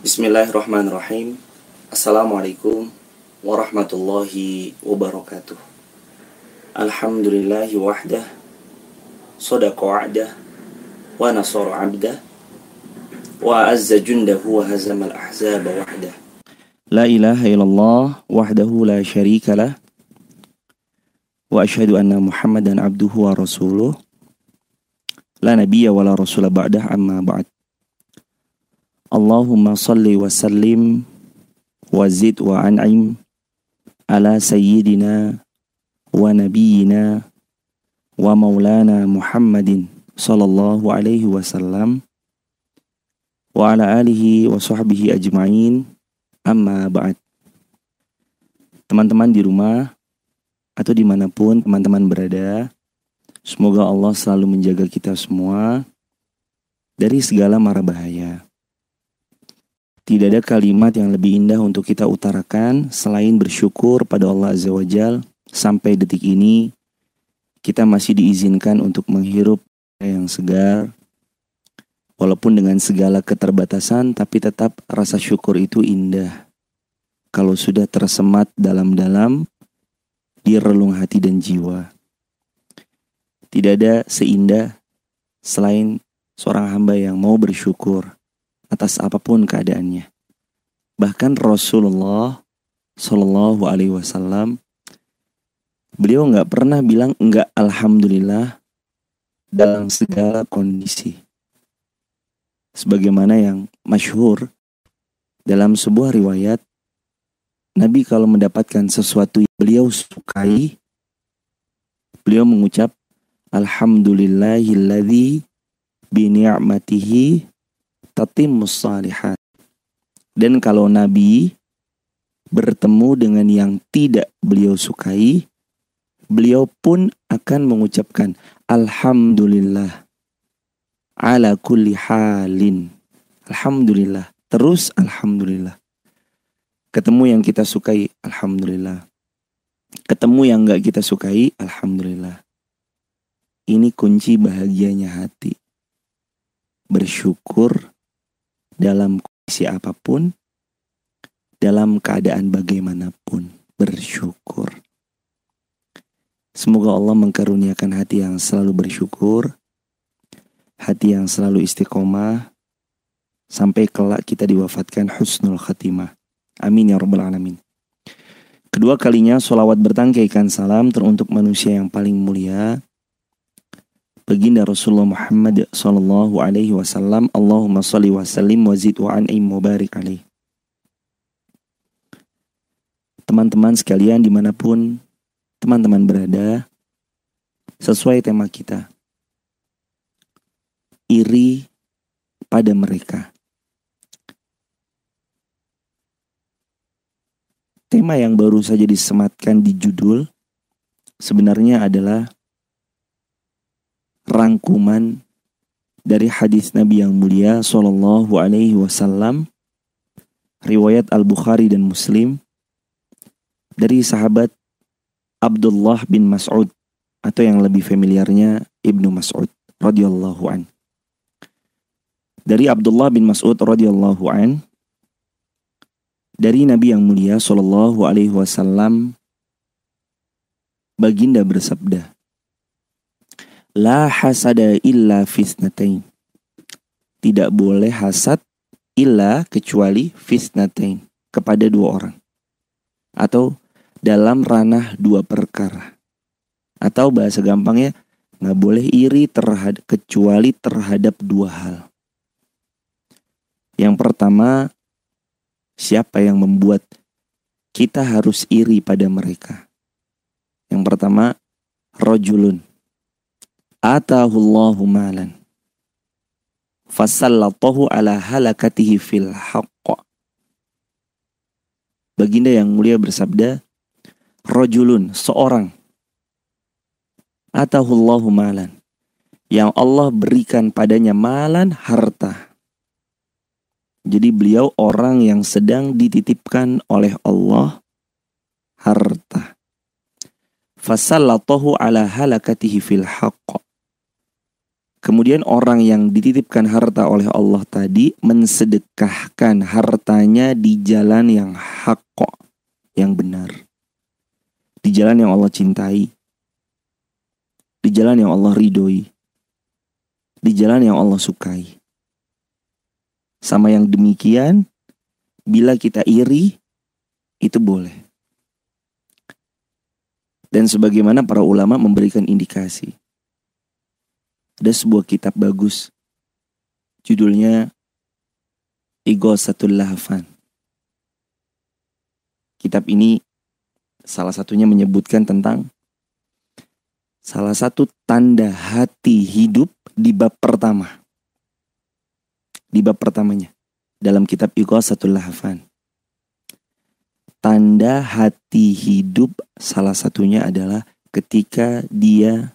Bismillahirrahmanirrahim. Assalamualaikum warahmatullahi wabarakatuh. Alhamdulillahi wahdah Sadaqa wa'dah Wa nasara abdah Wa azza jundahu wa hazama al-ahzaba wahdah. La ilaha illallah wahdahu la sharika lah Wa ashadu anna muhammadan abduhu wa rasuluh. La nabiyya wa la rasula ba'dah amma ba'd Allahumma salli wa sallim wa zid wa an'im ala sayyidina wa nabiyyina wa maulana Muhammadin sallallahu alaihi wasallam wa ala alihi wa sahbihi ajma'in. Amma ba'd. Teman-teman di rumah atau di mana pun teman-teman berada semoga Allah selalu menjaga kita semua dari segala mara bahaya tidak ada kalimat yang lebih indah untuk kita utarakan selain bersyukur pada Allah Azza wa Jal. Sampai detik ini kita masih diizinkan untuk menghirup yang segar. Walaupun dengan segala keterbatasan tapi tetap rasa syukur itu indah. Kalau sudah tersemat dalam-dalam di relung hati dan jiwa. Tidak ada seindah selain seorang hamba yang mau bersyukur atas apa pun keadaannya. Bahkan Rasulullah Shallallahu Alaihi Wasallam beliau nggak pernah bilang nggak alhamdulillah dalam segala kondisi. Sebagaimana yang masyhur dalam sebuah riwayat Nabi kalau mendapatkan sesuatu yang beliau sukai beliau mengucap Alhamdulillahilladzi bi ni'matihi tatimmus salihat. Dan kalau Nabi bertemu dengan yang tidak beliau sukai, beliau pun akan mengucapkan Alhamdulillah ala kulli halin. Alhamdulillah. Terus Alhamdulillah. Ketemu yang kita sukai, Alhamdulillah. Ketemu yang gak kita sukai, Alhamdulillah. Ini kunci bahagianya hati. Bersyukur dalam kondisi apa pun, dalam keadaan bagaimanapun, bersyukur. Semoga Allah mengkaruniakan hati yang selalu bersyukur, hati yang selalu istiqomah, sampai kelak kita diwafatkan husnul khatimah. Amin ya rabbal alamin. Kedua kalinya solawat bertangkaikan salam teruntuk manusia yang paling mulia, Baginda Rasulullah Muhammad sallallahu alaihi wasallam Allahumma salli wa sallim wa zid wa an'im mubarik alaih. Teman-teman sekalian di mana pun teman-teman berada Sesuai tema kita. Iri pada mereka. Tema yang baru saja disematkan di judul sebenarnya adalah rangkuman dari hadis Nabi yang mulia Shallallahu Alaihi Wasallam riwayat Al Bukhari dan Muslim dari sahabat Abdullah bin Mas'ud atau yang lebih familiarnya Ibnu Mas'ud radhiyallahu an. Dari Abdullah bin Mas'ud radhiyallahu an dari Nabi yang mulia Shallallahu alaihi wasallam baginda bersabda La hasada illa fisnatain. Tidak boleh hasad illa kecuali fisnatain. Kepada dua orang. Atau dalam ranah dua perkara. Atau bahasa gampangnya, nggak boleh iri terhadap kecuali terhadap dua hal. Yang pertama, siapa yang membuat kita harus iri pada mereka? Yang pertama, rojulun atahullahu malan. Fasallatahu ala halakatihi fil haqq. Baginda yang mulia bersabda rajulun seorang. Atahullahu malan. Yang Allah berikan padanya malan harta. Jadi beliau orang yang sedang dititipkan oleh Allah harta. Fasallatahu ala halakatihi fil haqq Kemudian orang yang dititipkan harta oleh Allah tadi mensedekahkan hartanya di jalan yang hak yang benar. Di jalan yang Allah cintai. Di jalan yang Allah ridhoi. Di jalan yang Allah sukai. Sama yang demikian, bila kita iri, itu boleh. Dan sebagaimana para ulama memberikan indikasi ada sebuah kitab bagus. Judulnya Igosatul Lahafan. Kitab ini salah satunya menyebutkan tentang salah satu tanda hati hidup di bab pertama. Di bab pertamanya. Dalam kitab Igosatul Lahafan. Tanda hati hidup salah satunya adalah ketika dia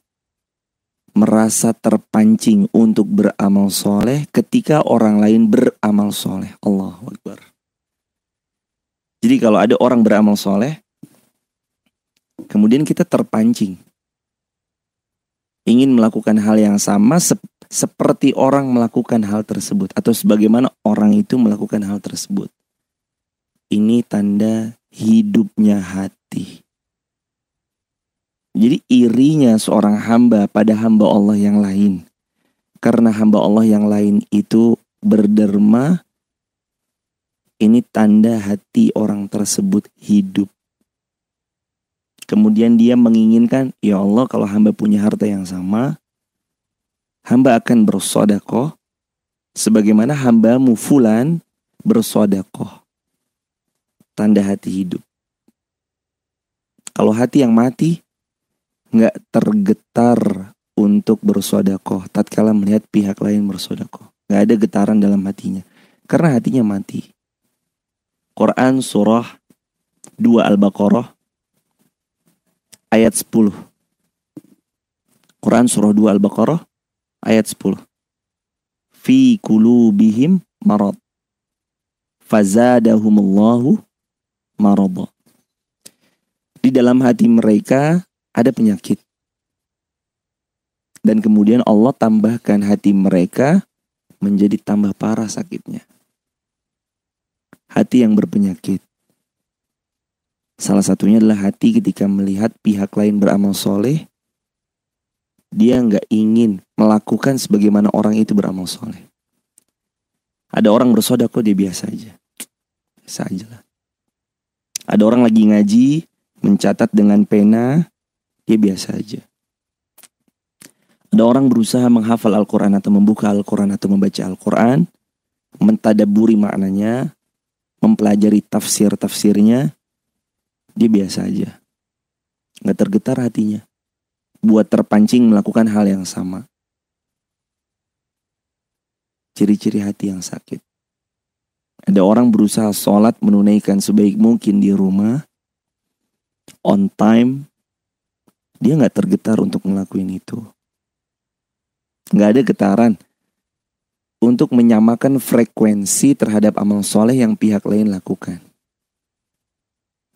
merasa terpancing untuk beramal soleh ketika orang lain beramal soleh. Allah Akbar. Jadi kalau ada orang beramal soleh, kemudian kita terpancing. Ingin melakukan hal yang sama sep seperti orang melakukan hal tersebut. Atau sebagaimana orang itu melakukan hal tersebut. Ini tanda hidupnya hati. Jadi irinya seorang hamba pada hamba Allah yang lain. Karena hamba Allah yang lain itu berderma, ini tanda hati orang tersebut hidup. Kemudian dia menginginkan, ya Allah kalau hamba punya harta yang sama, hamba akan bersodakoh sebagaimana hambamu fulan bersodakoh. Tanda hati hidup. Kalau hati yang mati, nggak tergetar untuk bersodakoh tatkala melihat pihak lain bersodakoh. Nggak ada getaran dalam hatinya. Karena hatinya mati. Quran surah 2 Al-Baqarah ayat 10. Quran surah 2 Al-Baqarah ayat 10. Fi kulubihim marad. Fazadahumullahu marad. Di dalam hati mereka ada penyakit. Dan kemudian Allah tambahkan hati mereka menjadi tambah parah sakitnya. Hati yang berpenyakit. Salah satunya adalah hati ketika melihat pihak lain beramal soleh, dia nggak ingin melakukan sebagaimana orang itu beramal soleh. Ada orang bersodako dia biasa aja. Biasa aja lah. Ada orang lagi ngaji, mencatat dengan pena, dia biasa aja. Ada orang berusaha menghafal Al-Quran atau membuka Al-Quran atau membaca Al-Quran, mentadaburi maknanya, mempelajari tafsir-tafsirnya, dia biasa aja. Nggak tergetar hatinya. Buat terpancing melakukan hal yang sama. Ciri-ciri hati yang sakit. Ada orang berusaha sholat menunaikan sebaik mungkin di rumah, on time, dia nggak tergetar untuk ngelakuin itu. Nggak ada getaran untuk menyamakan frekuensi terhadap amal soleh yang pihak lain lakukan.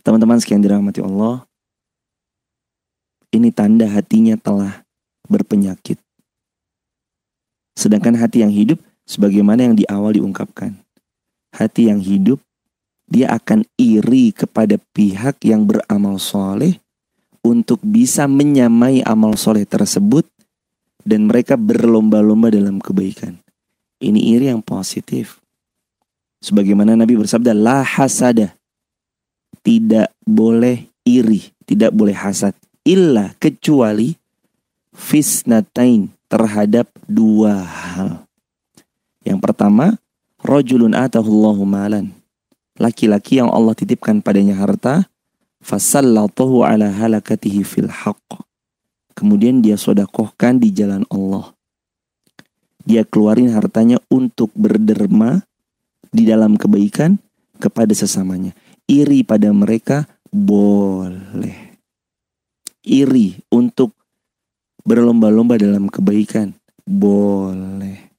Teman-teman sekian dirahmati Allah, ini tanda hatinya telah berpenyakit. Sedangkan hati yang hidup sebagaimana yang di awal diungkapkan. Hati yang hidup, dia akan iri kepada pihak yang beramal soleh untuk bisa menyamai amal soleh tersebut dan mereka berlomba-lomba dalam kebaikan. Ini iri yang positif. Sebagaimana Nabi bersabda, la hasada. Tidak boleh iri, tidak boleh hasad. Illa kecuali fisnatain terhadap dua hal. Yang pertama, rojulun atahullahu malan. Laki-laki yang Allah titipkan padanya harta, ala halakatihi fil haqq. Kemudian dia sodakohkan di jalan Allah. Dia keluarin hartanya untuk berderma di dalam kebaikan kepada sesamanya. Iri pada mereka boleh. Iri untuk berlomba-lomba dalam kebaikan boleh.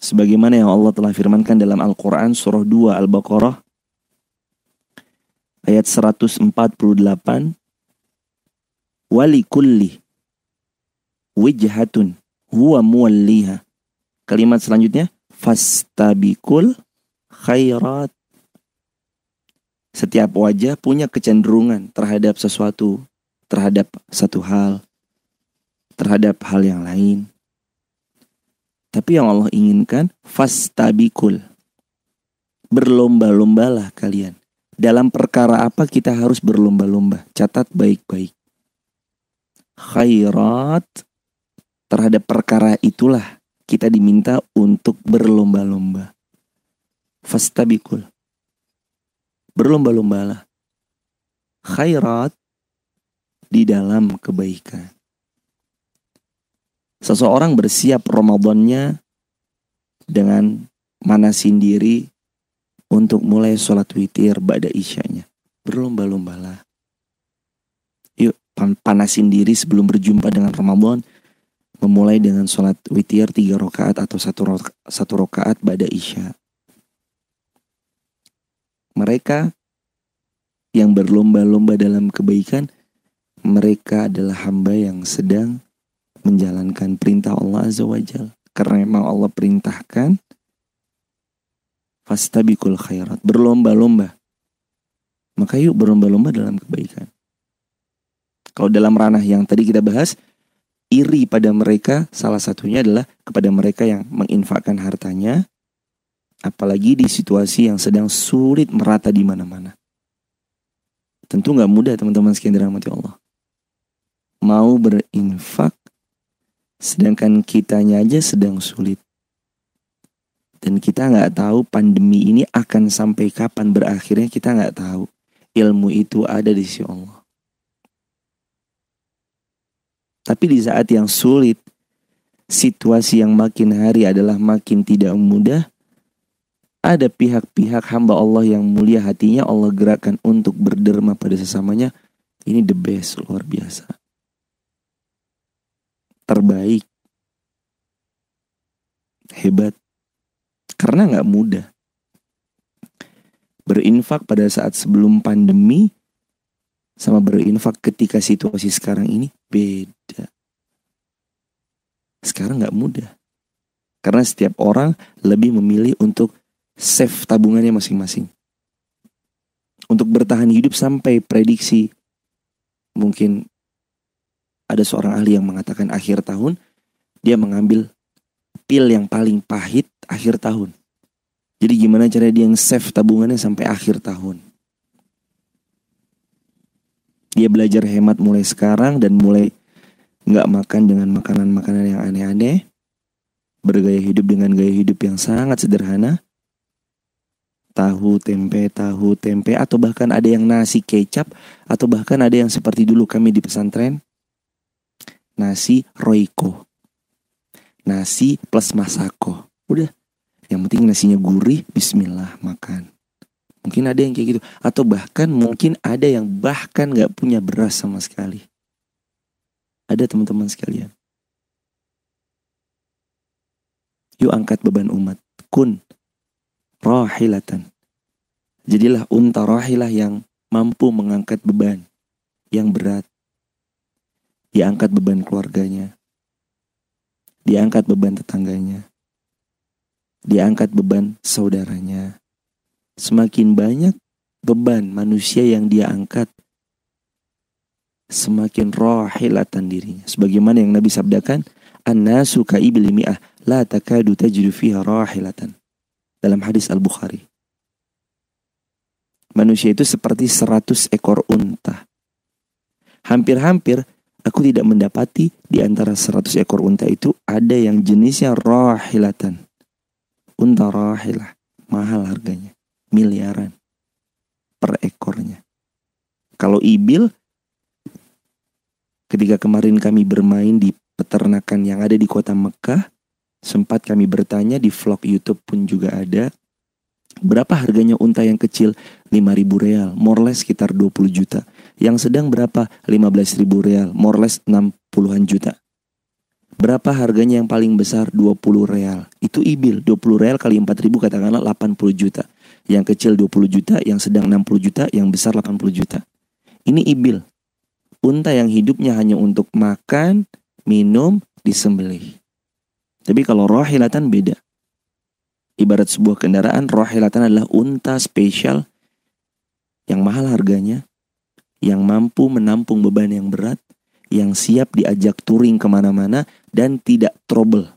Sebagaimana yang Allah telah firmankan dalam Al-Quran surah 2 Al-Baqarah ayat 148 wali kulli wijhatun huwa muwalliha. Kalimat selanjutnya fastabikul khairat. Setiap wajah punya kecenderungan terhadap sesuatu, terhadap satu hal, terhadap hal yang lain. Tapi yang Allah inginkan fastabikul. Berlomba-lombalah kalian. Dalam perkara apa kita harus berlomba-lomba? Catat baik-baik. Khairat terhadap perkara itulah kita diminta untuk berlomba-lomba. Fastabikul. Berlomba-lombalah. Khairat di dalam kebaikan. Seseorang bersiap Ramadannya dengan manasin diri untuk mulai sholat witir pada isyanya. Berlomba-lombalah. Yuk panasin diri sebelum berjumpa dengan Ramadan. Memulai dengan sholat witir tiga rakaat atau satu, roka, satu rakaat pada isya. Mereka yang berlomba-lomba dalam kebaikan, mereka adalah hamba yang sedang menjalankan perintah Allah Azza wa Jal. Karena memang Allah perintahkan Fastabikul khairat. Berlomba-lomba. Maka yuk berlomba-lomba dalam kebaikan. Kalau dalam ranah yang tadi kita bahas, iri pada mereka salah satunya adalah kepada mereka yang menginfakkan hartanya, apalagi di situasi yang sedang sulit merata di mana-mana. Tentu nggak mudah teman-teman sekian dirahmati Allah. Mau berinfak, sedangkan kitanya aja sedang sulit. Dan kita nggak tahu pandemi ini akan sampai kapan berakhirnya kita nggak tahu. Ilmu itu ada di sisi Allah. Tapi di saat yang sulit, situasi yang makin hari adalah makin tidak mudah, ada pihak-pihak hamba Allah yang mulia hatinya Allah gerakan untuk berderma pada sesamanya. Ini the best, luar biasa. Terbaik. Hebat. Karena nggak mudah. Berinfak pada saat sebelum pandemi sama berinfak ketika situasi sekarang ini beda. Sekarang nggak mudah. Karena setiap orang lebih memilih untuk save tabungannya masing-masing. Untuk bertahan hidup sampai prediksi mungkin ada seorang ahli yang mengatakan akhir tahun dia mengambil pil yang paling pahit akhir tahun. Jadi gimana cara dia yang save tabungannya sampai akhir tahun. Dia belajar hemat mulai sekarang dan mulai nggak makan dengan makanan-makanan yang aneh-aneh. Bergaya hidup dengan gaya hidup yang sangat sederhana. Tahu, tempe, tahu, tempe, atau bahkan ada yang nasi kecap, atau bahkan ada yang seperti dulu kami di pesantren, nasi roiko nasi plus masako. Udah. Yang penting nasinya gurih, bismillah makan. Mungkin ada yang kayak gitu. Atau bahkan mungkin ada yang bahkan gak punya beras sama sekali. Ada teman-teman sekalian. Yuk angkat beban umat. Kun. Rahilatan. Jadilah unta rahilah yang mampu mengangkat beban. Yang berat. Diangkat beban keluarganya diangkat beban tetangganya, diangkat beban saudaranya. Semakin banyak beban manusia yang dia angkat, semakin rohilatan dirinya. Sebagaimana yang Nabi sabdakan, An-nasu ka'ibli mi'ah, la takadu tajidu fiha rahilatan. Dalam hadis Al-Bukhari. Manusia itu seperti seratus ekor unta. Hampir-hampir Aku tidak mendapati di antara seratus ekor unta itu ada yang jenisnya rahilatan. Unta rahilah, mahal harganya, miliaran per ekornya. Kalau ibil, ketika kemarin kami bermain di peternakan yang ada di kota Mekah, sempat kami bertanya di vlog YouTube pun juga ada, berapa harganya unta yang kecil? 5000 real, more less sekitar 20 juta. Yang sedang berapa? 15 ribu real, more less 60-an juta. Berapa harganya yang paling besar? 20 real. Itu ibil, 20 real kali 4 ribu katakanlah 80 juta. Yang kecil 20 juta, yang sedang 60 juta, yang besar 80 juta. Ini ibil. Unta yang hidupnya hanya untuk makan, minum, disembelih. Tapi kalau rohilatan beda. Ibarat sebuah kendaraan, rohilatan adalah unta spesial yang mahal harganya, yang mampu menampung beban yang berat, yang siap diajak touring ke mana-mana, dan tidak trouble.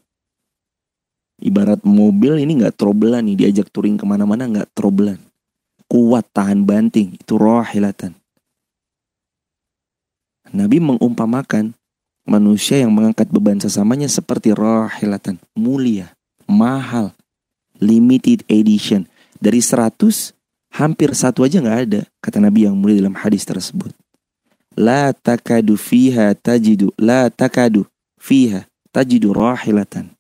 Ibarat mobil ini nggak troublean nih, diajak touring ke mana-mana nggak troublean. Kuat tahan banting, itu rohilatan. Nabi mengumpamakan manusia yang mengangkat beban sesamanya seperti rahilatan, mulia, mahal, limited edition. Dari 100, hampir satu aja nggak ada, kata Nabi yang mulia dalam hadis tersebut. La takadu fiha tajidu, la takadu fiha tajidu rahilatan.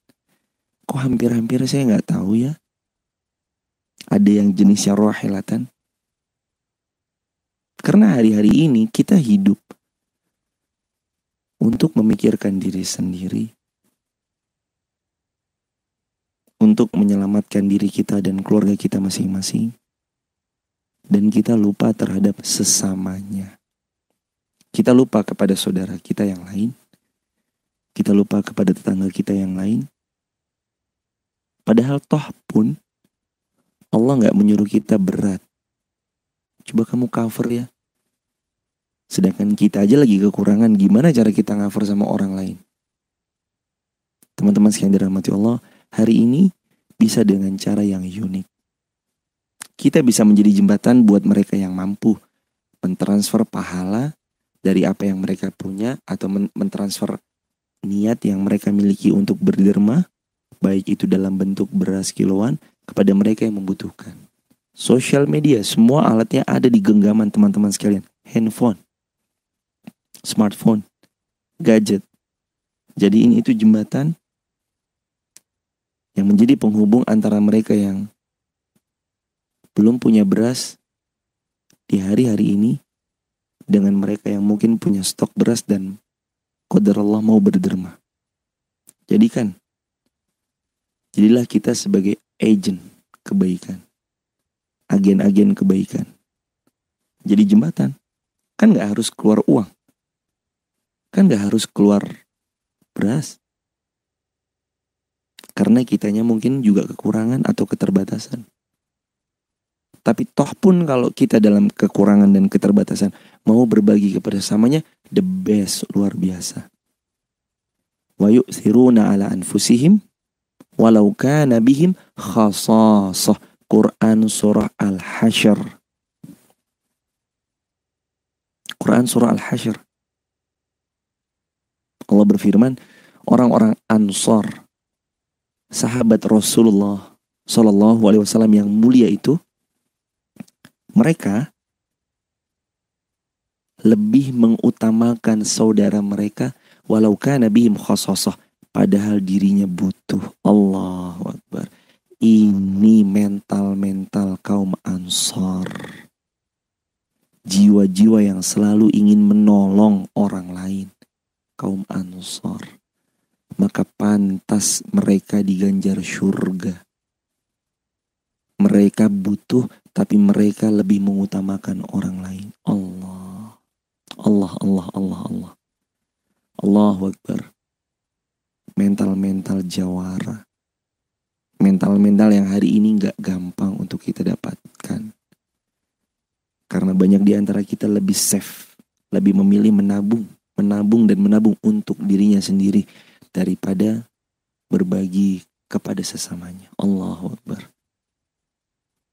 Kok hampir-hampir saya nggak tahu ya? Ada yang jenisnya rahilatan. Karena hari-hari ini kita hidup untuk memikirkan diri sendiri, untuk menyelamatkan diri kita dan keluarga kita masing-masing, dan kita lupa terhadap sesamanya. Kita lupa kepada saudara kita yang lain, kita lupa kepada tetangga kita yang lain. Padahal toh pun Allah nggak menyuruh kita berat. Coba kamu cover ya Sedangkan kita aja lagi kekurangan, gimana cara kita ngafur sama orang lain? Teman-teman sekalian dirahmati Allah, hari ini bisa dengan cara yang unik. Kita bisa menjadi jembatan buat mereka yang mampu mentransfer pahala dari apa yang mereka punya atau mentransfer niat yang mereka miliki untuk berderma, baik itu dalam bentuk beras kiloan kepada mereka yang membutuhkan. Sosial media, semua alatnya ada di genggaman teman-teman sekalian. Handphone, smartphone, gadget. Jadi ini itu jembatan yang menjadi penghubung antara mereka yang belum punya beras di hari-hari ini dengan mereka yang mungkin punya stok beras dan kodar Allah mau berderma. Jadikan, jadilah kita sebagai agent kebaikan, agen-agen kebaikan. Jadi jembatan, kan nggak harus keluar uang kan gak harus keluar beras. Karena kitanya mungkin juga kekurangan atau keterbatasan. Tapi toh pun kalau kita dalam kekurangan dan keterbatasan mau berbagi kepada samanya, the best luar biasa. Wa yu'thiruna ala anfusihim walau kana bihim khasasah. Quran surah Al-Hasyr. Quran surah Al-Hasyr. Allah berfirman, orang-orang Ansor, sahabat Rasulullah Shallallahu Alaihi Wasallam yang mulia itu, mereka lebih mengutamakan saudara mereka walau kana bihim khasasah padahal dirinya butuh. Allahu Akbar. Ini mental-mental kaum Ansor. Jiwa-jiwa yang selalu ingin menolong orang lain kaum Ansor, maka pantas mereka diganjar surga. Mereka butuh, tapi mereka lebih mengutamakan orang lain. Allah, Allah, Allah, Allah, Allah. Allahu Akbar. Mental-mental jawara. Mental-mental yang hari ini gak gampang untuk kita dapatkan. Karena banyak di antara kita lebih safe, lebih memilih menabung menabung dan menabung untuk dirinya sendiri daripada berbagi kepada sesamanya. Allahu Akbar.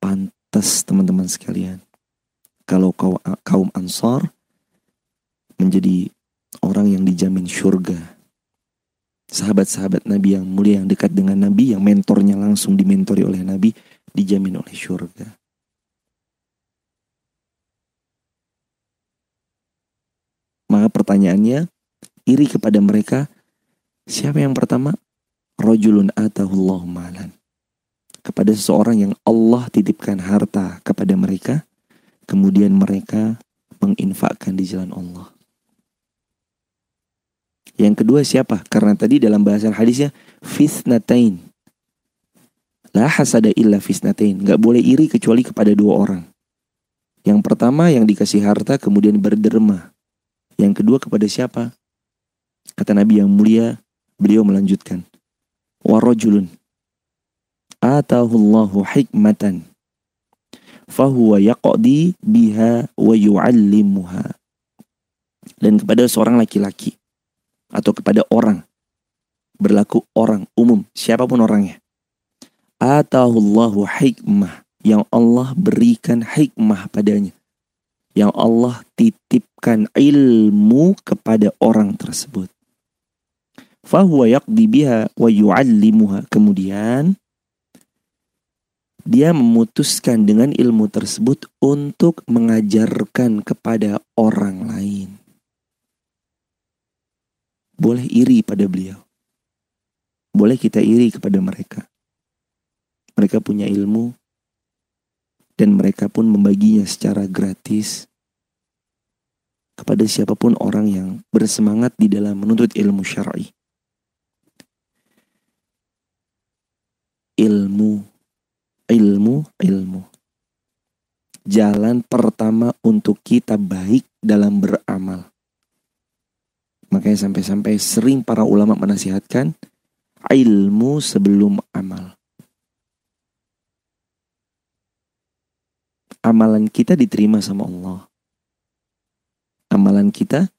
Pantas teman-teman sekalian. Kalau kaum Ansar menjadi orang yang dijamin surga. Sahabat-sahabat Nabi yang mulia yang dekat dengan Nabi, yang mentornya langsung dimentori oleh Nabi, dijamin oleh surga. Maka pertanyaannya, iri kepada mereka, siapa yang pertama? Rojulun atahullahu malan. Kepada seseorang yang Allah titipkan harta kepada mereka, kemudian mereka menginfakkan di jalan Allah. Yang kedua siapa? Karena tadi dalam bahasan hadisnya fitnatain. La hasada illa fitnatain. Gak boleh iri kecuali kepada dua orang. Yang pertama yang dikasih harta kemudian berderma. Yang kedua kepada siapa? Kata Nabi yang mulia, Beliau melanjutkan, warajulun atahullahu hikmatan fahuwa yaqdi biha wa yu'allimuha dan kepada seorang laki-laki atau kepada orang. Berlaku orang umum siapa pun orangnya. Atahullahu hikmah yang Allah berikan hikmah padanya. Yang Allah titipkan ilmu kepada orang tersebut. Fahuwa yaqdi biha wa yu'allimuha. Kemudian dia memutuskan dengan ilmu tersebut untuk mengajarkan kepada orang lain. Boleh iri pada beliau. Boleh kita iri kepada mereka. Mereka punya ilmu dan mereka pun membaginya secara gratis kepada siapa pun orang yang bersemangat di dalam menuntut ilmu syar'i. Ilmu ilmu ilmu. Jalan pertama untuk kita baik dalam beramal. Makanya sampai-sampai sering para ulama menasihatkan ilmu sebelum amal. Amalan kita diterima sama Allah. Amalan kita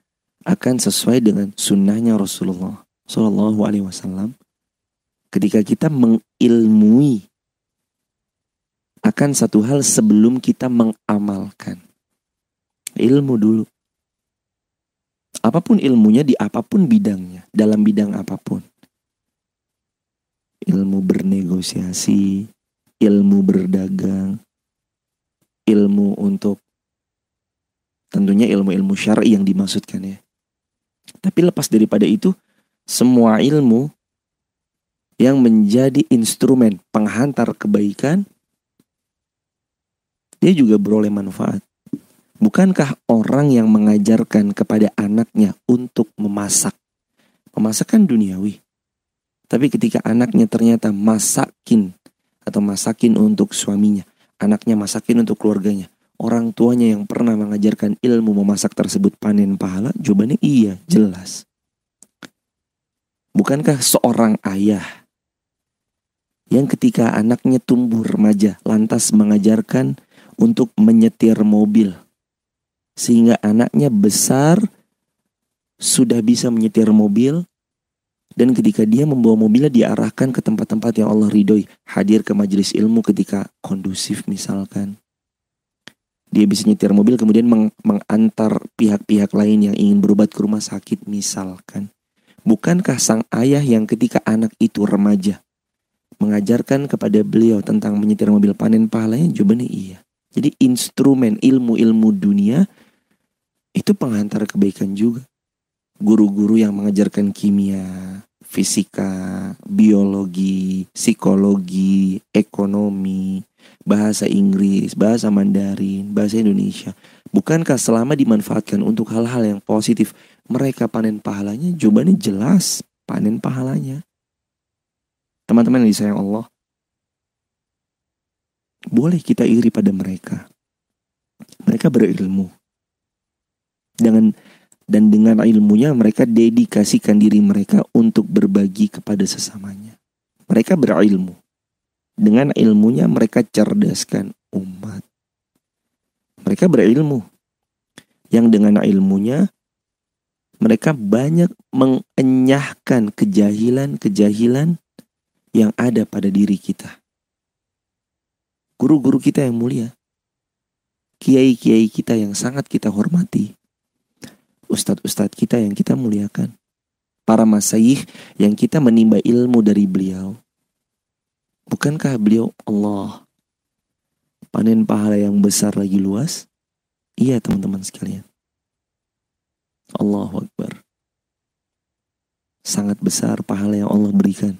akan sesuai dengan sunnahnya Rasulullah Shallallahu Alaihi Wasallam. Ketika kita mengilmui akan satu hal sebelum kita mengamalkan. Ilmu dulu. Apa pun ilmunya di apa pun bidangnya, dalam bidang apa pun. Ilmu bernegosiasi, ilmu berdagang, ilmu untuk tentunya ilmu-ilmu syar'i yang dimaksudkan ya. Tapi lepas daripada itu, semua ilmu yang menjadi instrumen penghantar kebaikan dia juga beroleh manfaat. Bukankah orang yang mengajarkan kepada anaknya untuk memasak? Memasak kan duniawi. Tapi ketika anaknya ternyata masakin atau masakin untuk suaminya, anaknya masakin untuk keluarganya, orang tuanya yang pernah mengajarkan ilmu memasak tersebut panen pahala? Jawabannya iya, jelas. Bukankah seorang ayah yang ketika anaknya tumbuh remaja lantas mengajarkan untuk menyetir mobil. Sehingga anaknya besar sudah bisa menyetir mobil dan ketika dia membawa mobilnya diarahkan ke tempat-tempat yang Allah ridhoi, hadir ke majelis ilmu ketika kondusif misalkan. Dia bisa nyetir mobil kemudian meng mengantar pihak-pihak lain yang ingin berobat ke rumah sakit misalkan. Bukankah sang ayah yang ketika anak itu remaja mengajarkan kepada beliau tentang menyetir mobil panen pahalanya? Jawabannya iya. Jadi instrumen ilmu-ilmu dunia itu penghantar kebaikan juga. Guru-guru yang mengajarkan kimia, fisika, biologi, psikologi, ekonomi, bahasa Inggris, bahasa Mandarin, bahasa Indonesia. Bukankah selama dimanfaatkan untuk hal-hal yang positif, mereka panen pahalanya? Jawabannya jelas, panen pahalanya. Teman-teman yang disayang Allah, boleh kita iri pada mereka. Mereka berilmu. Dengan dan dengan ilmunya mereka dedikasikan diri mereka untuk berbagi kepada sesamanya. Mereka berilmu. Dengan ilmunya mereka cerdaskan umat. Mereka berilmu. Yang dengan ilmunya mereka banyak mengenyahkan kejahilan-kejahilan yang ada pada diri kita guru-guru kita yang mulia, kiai-kiai kita yang sangat kita hormati, ustadz-ustadz kita yang kita muliakan, para masayih yang kita menimba ilmu dari beliau. Bukankah beliau Allah panen pahala yang besar lagi luas? Iya teman-teman sekalian. Allahu Akbar. Sangat besar pahala yang Allah berikan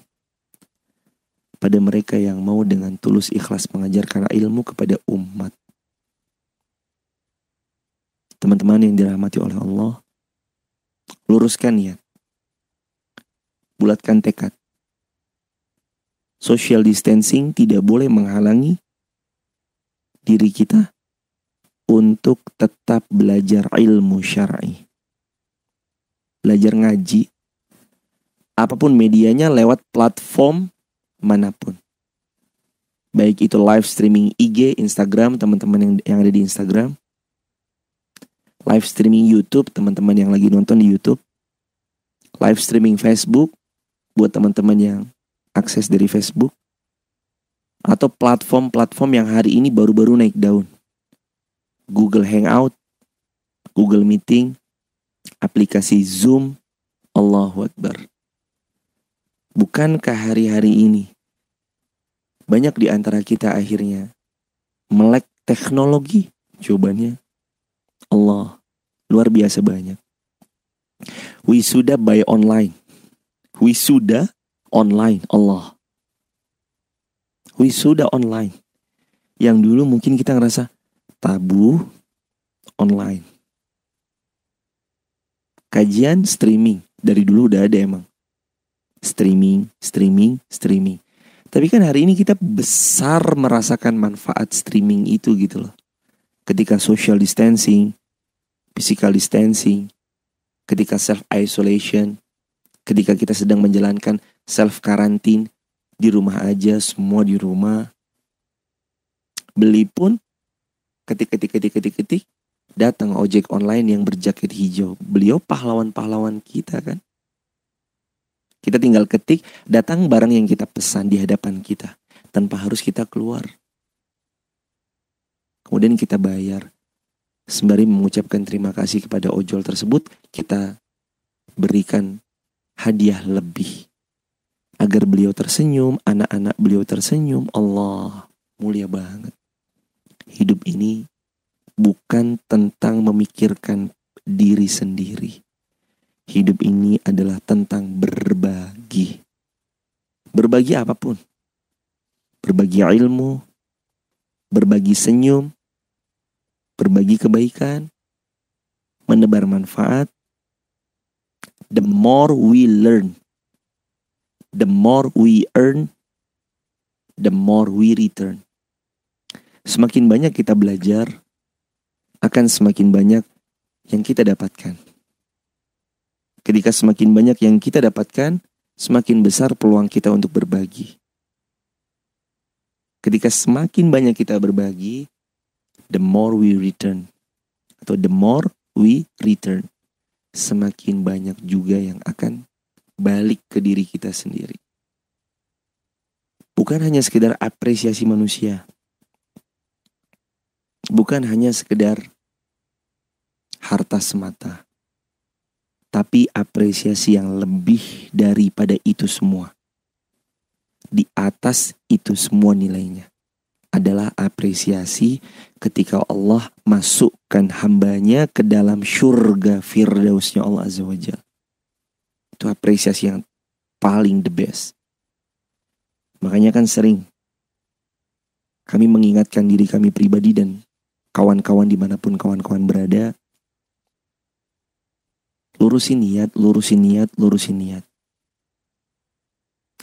pada mereka yang mau dengan tulus ikhlas mengajarkan ilmu kepada umat. Teman-teman yang dirahmati oleh Allah, luruskan niat. Bulatkan tekad. Social distancing tidak boleh menghalangi diri kita untuk tetap belajar ilmu syar'i. Belajar ngaji, apa pun medianya lewat platform mana pun. Baik itu live streaming IG, Instagram, teman-teman yang yang ada di Instagram. Live streaming YouTube, teman-teman yang lagi nonton di YouTube. Live streaming Facebook buat teman-teman yang akses dari Facebook. Atau platform-platform yang hari ini baru-baru naik daun. Google Hangout, Google Meeting, aplikasi Zoom, Allahu Akbar. Bukankah hari-hari ini banyak di antara kita akhirnya melek teknologi? Jawabannya Allah luar biasa banyak. Wisuda by online. Wisuda online Allah. Wisuda online. Yang dulu mungkin kita ngerasa tabu online. Kajian streaming dari dulu udah ada emang streaming, streaming, streaming. Tapi kan hari ini kita besar merasakan manfaat streaming itu gitu loh. Ketika social distancing, physical distancing, ketika self isolation, ketika kita sedang menjalankan self quarantine di rumah aja, semua di rumah. Beli pun ketik ketik ketik ketik ketik datang ojek online yang berjaket hijau. Beliau pahlawan-pahlawan kita kan. Kita tinggal ketik, datang barang yang kita pesan di hadapan kita. Tanpa harus kita keluar. Kemudian kita bayar. Sembari mengucapkan terima kasih kepada ojol tersebut, kita berikan hadiah lebih. Agar beliau tersenyum, anak-anak beliau tersenyum. Allah, mulia banget. Hidup ini bukan tentang memikirkan diri sendiri Hidup ini adalah tentang berbagi. Berbagi apa pun. Berbagi ilmu, berbagi senyum, berbagi kebaikan, menebar manfaat. The more we learn, the more we earn, the more we return. Semakin banyak kita belajar, akan semakin banyak yang kita dapatkan. Ketika semakin banyak yang kita dapatkan, semakin besar peluang kita untuk berbagi. Ketika semakin banyak kita berbagi, the more we return. Atau the more we return. Semakin banyak juga yang akan balik ke diri kita sendiri. Bukan hanya sekedar apresiasi manusia. Bukan hanya sekedar harta semata tapi apresiasi yang lebih daripada itu semua. Di atas itu semua nilainya adalah apresiasi ketika Allah masukkan hambanya ke dalam surga firdausnya Allah Azza wa Jal. Itu apresiasi yang paling the best. Makanya kan sering kami mengingatkan diri kami pribadi dan kawan-kawan di mana pun kawan-kawan berada lurusin niat, lurusin niat, lurusin niat.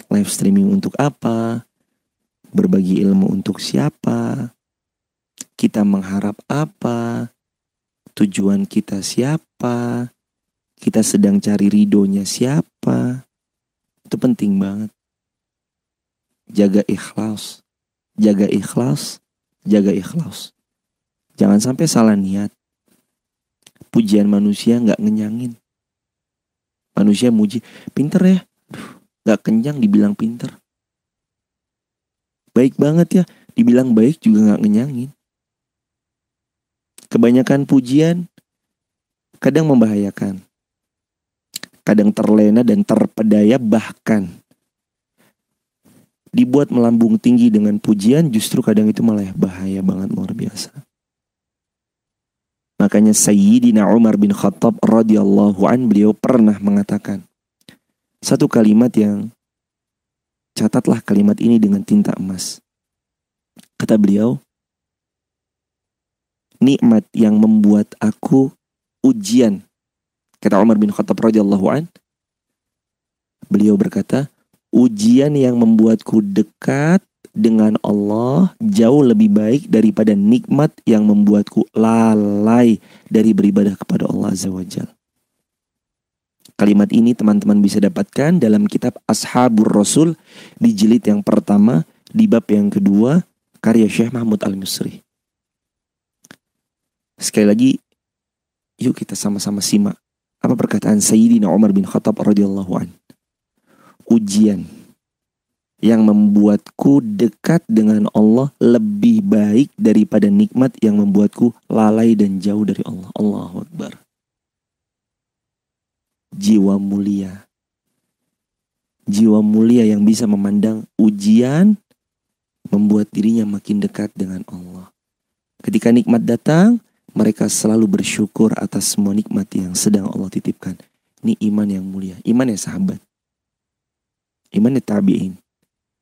Live streaming untuk apa? Berbagi ilmu untuk siapa? Kita mengharap apa? Tujuan kita siapa? Kita sedang cari ridonya siapa? Itu penting banget. Jaga ikhlas. Jaga ikhlas. Jaga ikhlas. Jangan sampai salah niat. Pujian manusia nggak ngenyangin. Manusia muji, pinter ya. gak kenyang dibilang pinter. Baik banget ya, dibilang baik juga gak ngenyangin. Kebanyakan pujian kadang membahayakan. Kadang terlena dan terpedaya bahkan dibuat melambung tinggi dengan pujian justru kadang itu malah bahaya banget luar biasa. Makanya Sayyidina Umar bin Khattab radhiyallahu an beliau pernah mengatakan satu kalimat yang catatlah kalimat ini dengan tinta emas. Kata beliau, nikmat yang membuat aku ujian. Kata Umar bin Khattab radhiyallahu an, beliau berkata, ujian yang membuatku dekat dengan Allah jauh lebih baik daripada nikmat yang membuatku lalai dari beribadah kepada Allah Azza wa. Kalimat ini teman-teman bisa dapatkan dalam kitab Ashabur Rasul di jilid yang pertama, di bab yang kedua, karya Syekh Mahmud Al-Misri. Sekali lagi, yuk kita sama-sama simak apa perkataan Sayyidina Umar bin Khattab radhiyallahu an. Ujian yang membuatku dekat dengan Allah lebih baik daripada nikmat yang membuatku lalai dan jauh dari Allah. Allahu Akbar jiwa mulia. Jiwa mulia yang bisa memandang ujian membuat dirinya makin dekat dengan Allah. Ketika nikmat datang, mereka selalu bersyukur atas semua nikmat yang sedang Allah titipkan. Ini iman yang mulia, iman yang sahabat. Imannya tabi'in.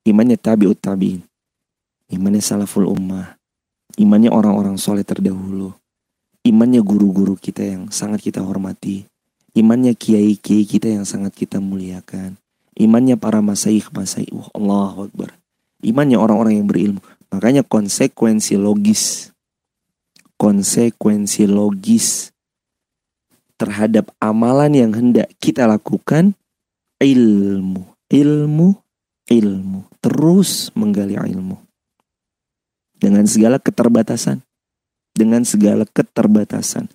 Imannya tabi'ut tabi'in. Imannya salaful ummah. Imannya orang-orang soleh terdahulu. Imannya guru-guru kita yang sangat kita hormati Imannya kiai-kiai kita yang sangat kita muliakan. Imannya para masaih masaih. Wah, Allah Akbar. Imannya orang-orang yang berilmu. Makanya konsekuensi logis. Konsekuensi logis terhadap amalan yang hendak kita lakukan ilmu, ilmu, ilmu. Terus menggali ilmu. Dengan segala keterbatasan. Dengan segala keterbatasan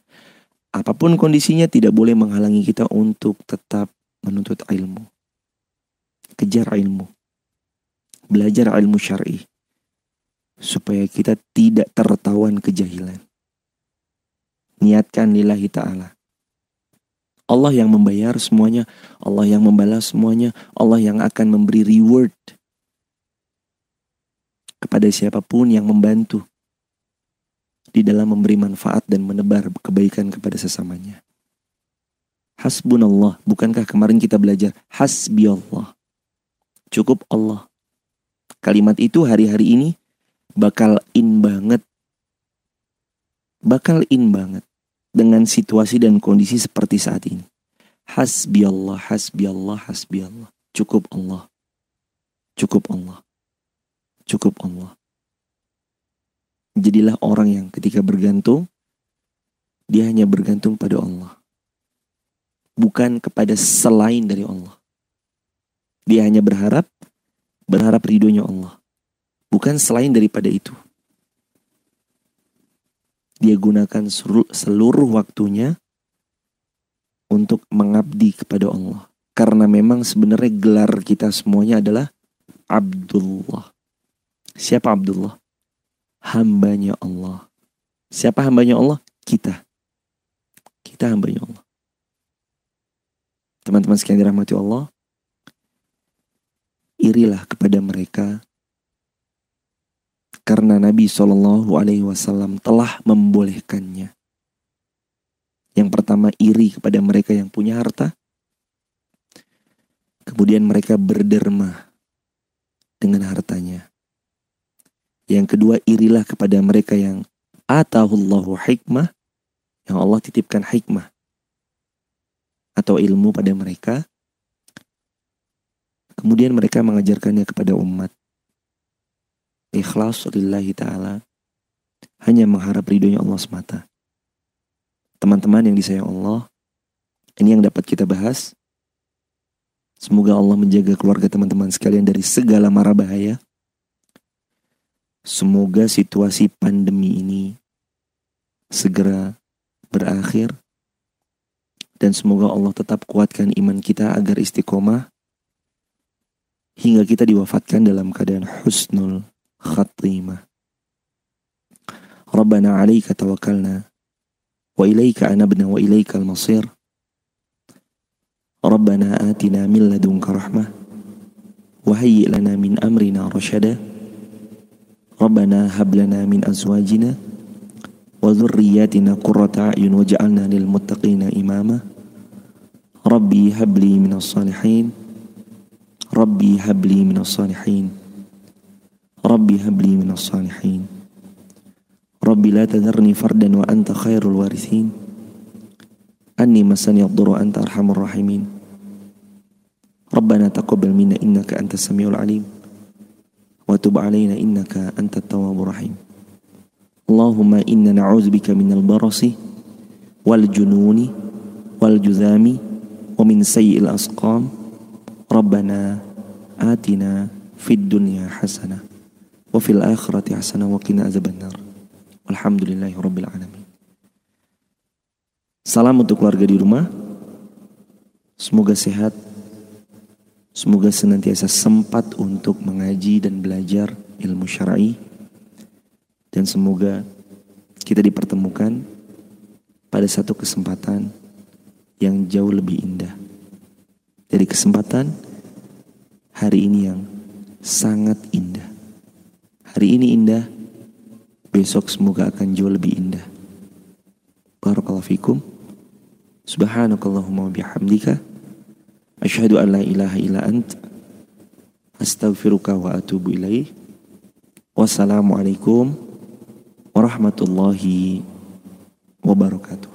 apa pun kondisinya tidak boleh menghalangi kita untuk tetap menuntut ilmu. Kejar ilmu. Belajar ilmu syar'i supaya kita tidak tertawan kejahilan. Niatkan lillahi ta'ala. Allah yang membayar semuanya, Allah yang membalas semuanya, Allah yang akan memberi reward kepada siapa pun yang membantu di dalam memberi manfaat dan menebar kebaikan kepada sesamanya. Hasbunallah, bukankah kemarin kita belajar hasbi Allah. Cukup Allah. Kalimat itu hari-hari ini bakal in banget. Bakal in banget dengan situasi dan kondisi seperti saat ini. Hasbi Allah, hasbi Allah, hasbi Allah. Cukup Allah. Cukup Allah. Cukup Allah. Jadilah orang yang ketika bergantung, dia hanya bergantung pada Allah. Bukan kepada selain dari Allah. Dia hanya berharap, berharap ridhonya Allah. Bukan selain daripada itu. Dia gunakan seluruh waktunya untuk mengabdi kepada Allah. Karena memang sebenarnya gelar kita semuanya adalah Abdullah. Siapa Abdullah? Hambanya Allah. Siapa hambanya Allah? Kita. Kita hambanya Allah. Teman-teman sekalian dirahmati Allah, irilah kepada mereka karena Nabi Shallallahu Alaihi Wasallam telah membolehkannya. Yang pertama iri kepada mereka yang punya harta, kemudian mereka berderma dengan hartanya. Yang kedua, irilah kepada mereka yang atahullahu hikmah, yang Allah titipkan hikmah atau ilmu pada mereka. Kemudian mereka mengajarkannya kepada umat. Ikhlas lillahi ta'ala. Hanya mengharap ridhonya Allah semata. Teman-teman yang disayang Allah, ini yang dapat kita bahas. Semoga Allah menjaga keluarga teman-teman sekalian dari segala mara bahaya. Semoga situasi pandemi ini segera berakhir dan semoga Allah tetap kuatkan iman kita agar istiqomah hingga kita diwafatkan dalam keadaan husnul khatimah. Rabbana alaika tawakkalna wa ilaika anabna wa ilaika al-masir. Rabbana atina min ladunka rahmah wa hayyi lana min amrina rasyada. ربنا هب لنا من أزواجنا وذرياتنا قرة أعين وجعلنا للمتقين إماما. ربي هب لي من الصالحين. ربي هب لي من الصالحين. ربي هب لي من الصالحين. ربي لا تذرني فردا وأنت خير الوارثين. أني مسني الضر وأنت أرحم الراحمين. ربنا تقبل منا إنك أنت السميع العليم. wa tub alaina innaka التواب tawwabur rahim. Allahumma inna na'udzubika minal barasi wal jununi wal juzami wa min sayyi'il asqam. Rabbana atina fid dunya hasanah wa fil akhirati hasanah wa qina azabannar. Untuk keluarga di rumah. Semoga sehat. Semoga senantiasa sempat untuk mengaji dan belajar ilmu syar'i. Dan semoga kita dipertemukan pada satu kesempatan yang jauh lebih indah. Dari kesempatan hari ini yang sangat indah. Hari ini indah, besok semoga akan jauh lebih indah. Barakallahu fikum. Subhanakallahumma bihamdika. Asyhadu an la ilaha illa ant. Astaghfiruka wa atubu ilaih. Wassalamualaikum warahmatullahi wabarakatuh.